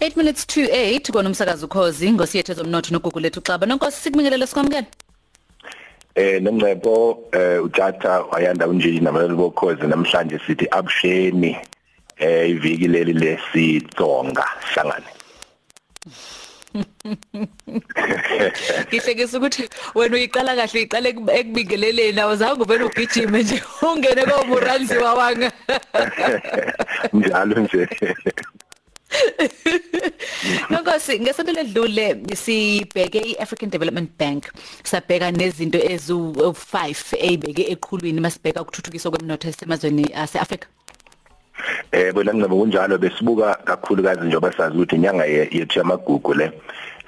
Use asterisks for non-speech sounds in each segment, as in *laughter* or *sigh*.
8 minutes to 8 kona umsakazo ukhozi ngosiyethe zomnotho nogugu lethu xaba nonkosi sikubingelele sikwamukela Eh nomncebo eh uthatha wayanda unjini nabalali bokhozi? Namhlanje sithi abusheni eh iviki leli lesitsonga. Hlangane. Ngihlekisa ukuthi wena uyiqala kahle uyiqala ekubingeleleni. Awuzange uvele ugijime nje ungene komuranzi wawanga. *laughs* Njalo nje. *laughs* *laughs* Nonkosi ngesonto ledlule sibheke iAfrican Development Bank. Sabheka nezinto ezu5 eyibeke eqhulwini masibheka ukuthuthukiswa kwemnotho esemazweni aseAfrika Eh bona ngicaba kunjalo besibuka kakhulukazi njengoba sazi ukuthi inyanga yethu yamagugu le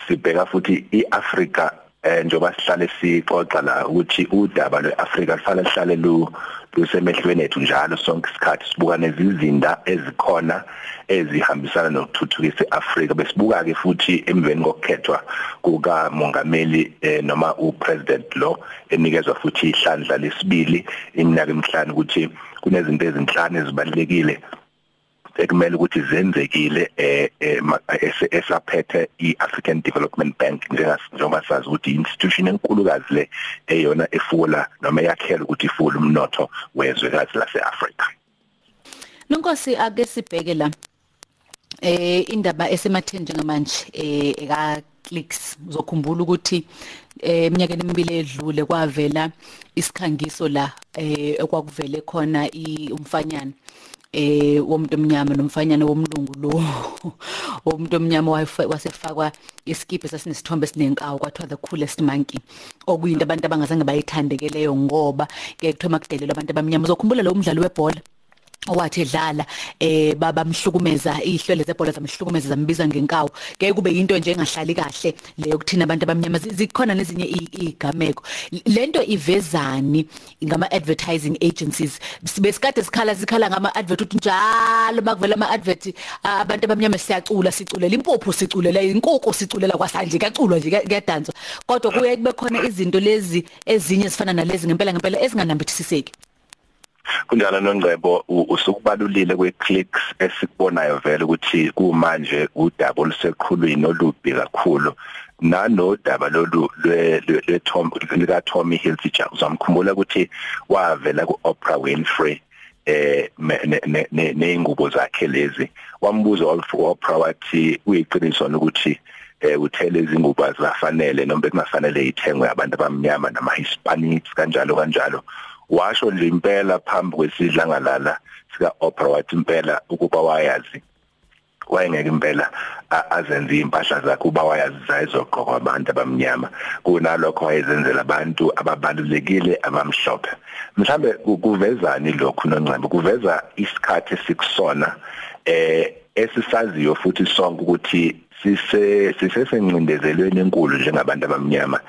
sibheka futhi iAfrica eh njengoba sihlale sixoxa la ukuthi udaba lweAfrica kufanele lihlale lu lusemehlweni ethu njalo sonke isikhathi. Sibuka nezizinda ezikhona ezihambisana nokuthuthukisa iAfrica besibuka ke futhi emveni kokukhethwa kuka mongameli eh, noma upresident lo enikezwa futhi ihlandla lesibili iminyaka emihlanu ukuthi kunezinto ezinhlanu ezibalekile ekumele ukuthi zenzekile eh esaphethe iAfrican Development Bank njengoba sazi ukuthi institution enkulukazi le eyona efula noma yakhela ukuthi ifule umnotho wezwekazi laseAfrica Nonkosi ake sibheke la eh indaba esematheni njengamanje eh eka clicks uzokhumbula ukuthi eminyakeni emibili edlule kwavela isikhangiso la eh okwakuvele khona umfanyana. Eh womuntu omnyama nomfanyana womlungu lo. Womuntu omnyama wasefakwa iskipe sasinesithombe sinenkawu kwathiwa the coolest monkey okuyinto abantu abangazange bayithandekeleyo ngoba ke kuthiwa makudelelwa abantu abamnyama. Uzokhumbula lo mdlalo webhola? Owathi edlala eh babamhlukumeza ihlwele zebhola zamhlukumeza zambiza ngenkawu. Ke kube into nje engahlali kahle leyo kuthina abantu abamnyama. Zikhona nezinye igameko. Lento ivezani ngama advertising agencies. Besikade sikhala sikhala ngama advert uthi njalo makuvela ama advert abantu abamnyama siyacula siculela. Impuphu siculela inkoko siculela kwasanje kaculwa nje kuyadanswa kodwa kuye kube khona izinto lezi ezinye zifana nalezi ngempela ngempela ezinganambithisiseki. Kunjalo nongcebo usukubalulile kweclicks esikubonayo vele ukuthi kumanje udaba oluseqhulwini olubi kakhulu nanodaba lolu lwe Tom lika Tommy Hilfiger. Uzamkhumbula ukuthi wavela ku-Oprah Winfrey eh neingubo zakhe lezi. Wambuza u-Oprah wathi uyiqiniso ukuthi eh uthele izingubo azafanele noma bekungafanele ithengwe abantu abamnyama nama Hispanics kanjalo kanjalo? Washo nje impela phambi kwesidlangalala sika Oprah wathi impela ukuba wayazi wayengeke impela azenze impahla zakhe uba wayazi zayizogqokwa abantu abamnyama. Kunalokho wayezenzela abantu ababalulekile abamhlophe. Mhlambe kuvezani lokhu noncebo kuveza isikhathi sikusona eh esisaziyo futhi sonke ukuthi sise sisesencindezelweni enkulu njengabantu abamnyama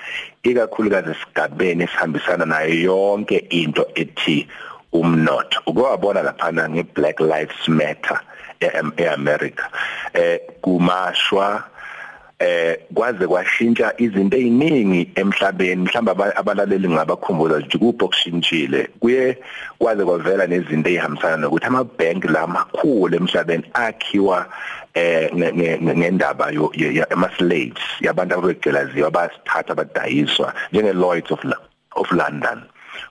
ikakhulukazi esigabeni esihambisana nayo yonke into ethi umnotho. Ukwabona lapha ngeBlack Lives Matter eAmerica eh kumashwa eh kwaze kwashintsha izinto eziningi emhlabeni mhlamba abalaleli ngabakhumbula ukuthi kubokushintshile kuye kwaze kwavela nezinto ezihambisana nokuthi ama bank lamakhulu emhlabeni akhiwa eh ngendaba yo ama slaves yabantu ababegcelaziwa basithatha badayiswa njenge Lloyds of of London.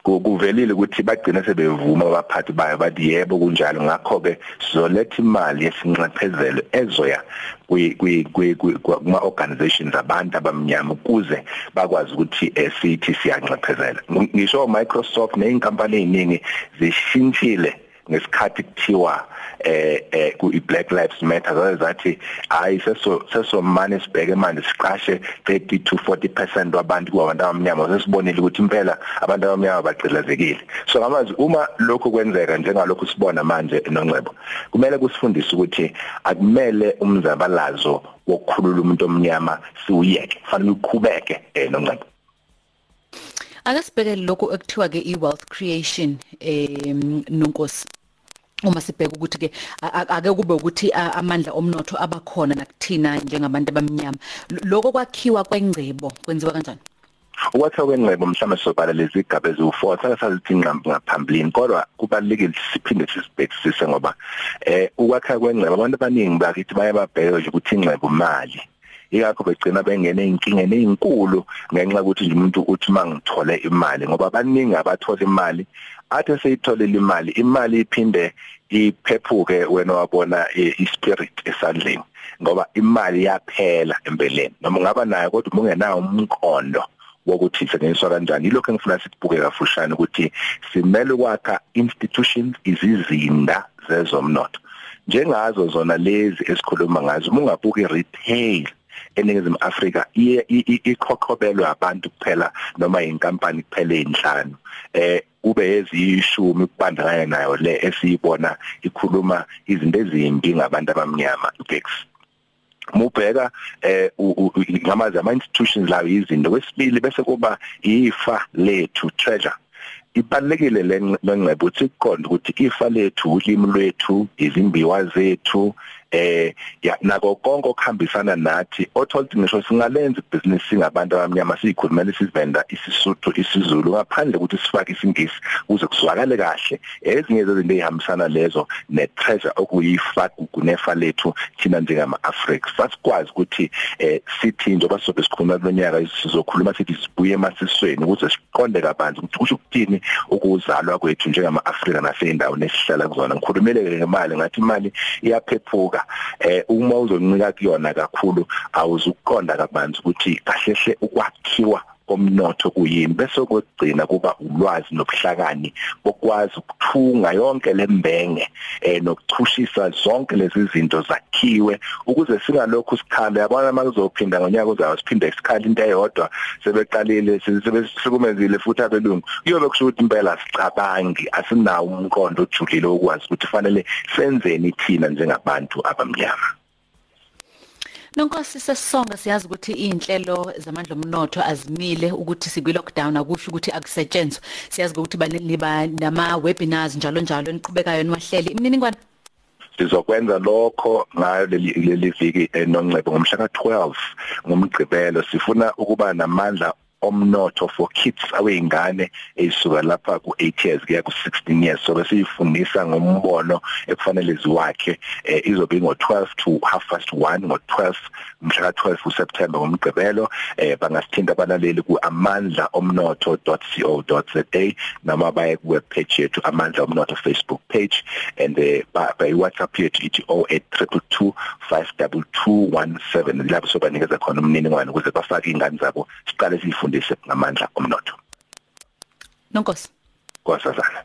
Kuvelile ukuthi bagcina sebevuma abaphathi bayo bathi yebo kunjalo. Ngakho ke sizoletha imali yesinxephezelo ezoya kuma organizations abantu abamnyama ukuze bakwazi ukuthi sithi siyanxephezela. Ngisho Microsoft neinkampani eziningi zishintshile ngesikhathi kuthiwa eh eh ku Black Lives Matter zathi hayi seso sesomane sibheke manje siqashe 30 to 40% wabantu kwabantu abamnyama. Sesibonile ukuthi impela abantu abamnyama bagcilazekile so ngamazwi uma lokho kwenzeka njengalokho sibona manje nongcebo kumele kusifundise ukuthi akumele umzabalazo wokukhulula umuntu omnyama siuyeke kufanele uqhubeke eh nongcebo Ake sibheke lokho ekuthiwa ke i-wealth creation eh nonkosi. Uma sibheka ukuthi ke ake kube ukuthi amandla omnotho abakhona nakuthina njengabantu abamnyama. Lokho kwakhiwa kwengcebo kwenziwa kanjani? Ukwakha kwengcebo mhlawumbe sobala lezi igaba eziwu4 sake sazithi ngqambi ngaphambilini kodwa kubalekile siphinde sisibhekisise ngoba eh ukwakha kwengcebo abantu abaningi bakithi baye babheke nje ukuthi ingcebo imali ikakho begcina bengene inkingeni ezinkulu ngenxa ukuthi nje umuntu uthi mangithole imali ngoba abaningi abathola imali athe seyitholile imali imali iphinde iphephuke wena wabona ispirit esandleni ngoba imali yaphela empeleni noma ungaba nayo kodwa ungenayo umqondo wokuthi isetshenziswa kanjani. Ilokho engifuna sibuke kafushane ukuthi simele ukwakha institutions izizinda zezomnotho. Njengazo zona lezi esikhuluma ngazo uma ungabuka i-retail eningizimu Afrika iye ikhokhobelwa abantu kuphela noma inkampani kuphela ezinhlanu eh kube ezishumi kubandakanya nayo le esiyibona ikhuluma izinto ezimbi ngabantu abamnyama Bex mubheka eh ngamazi ama institutions lawo izinto. Kwesibili bese kuba ifa lethu treasure. Ibalekile lengcebo ukuthi kuqonda ukuthi ifa lethu ulimi lwethu izimbiwa zethu eh ya nako konke okuhambisana nathi otholti ngisho singalenza ibhizinisi singabantu abamnyama siyikhulumela isivenda isisuthu isizulu ngaphandle ukuthi sifake isingisi ukuze kuswakale kahle. Ezinye zezinto ezihambisana lezo ne treasure okuyifa kunefa lethu thina njengama Africa sasikwazi ukuthi eh sithi njengoba sobe sikhuluma kulonyaka sizokhuluma sithi sibuye emasisweni ukuze siqonde kabanzi ukuthi kusho ukuthini ukuzalwa kwethu njengama Africa naseyindawo nesihlala kuzona. Ngikhulumeleke ngemali ngathi imali iyaphephuka. Eh uma uzoncika kuyona kakhulu awuzukuqonda kabanzi ukuthi kahlehle ukwakhiwa komnotho kuyini? Bese kokugcina kuba ulwazi nobuhlakani bokwazi ukuthunga yonke lembenge eh nokuchushisa zonke lezi zinto zakhiwe ukuze singalokhu sikhala yabona makuzophinda ngonyaka uzayo siphinde isikhala into eyodwa sebeqalile sebesihlukumezile futhi abelungu. Kuyobe kusho ukuthi impela sicabangi asinawo umqondo ojulile ukwazi ukuthi fanele senzeni thina njengabantu abamnyama. Nonkosi sesonga siyazi ukuthi inhlelo zamandla omnotho azimile ukuthi sikwi lockdown akusho ukuthi akusetshenzwe siyazi ukuthi baniba nama webinars njalo njalo eniqhubekayo niwahleli imininingwane sizokwenza lokho ngayo leli viki enongcebo ngomhla ka12 ngomgqibelo. Sifuna ukuba namandla omnotho for kids aweyingane ezisuka lapha ku8 years kuya ku16 years. So besifundisa ngombono ekufanele ziwakhe eh, izobe ngo12 to half past 1 ngo12 mhla ka12 uSeptember ngomgqibelo. Eh, bangasithinta abalaleli ku amandla omnotho.co.za noma baye ku web page yethu amandla omnotho Facebook page and eh, by WhatsApp yethu ithi 0822 52217 lapho sobanikeza khona umniningwane ukuze bafake ingane zabo siqale sifundise ngamandla omnotho. Nonkosi. Nkosazana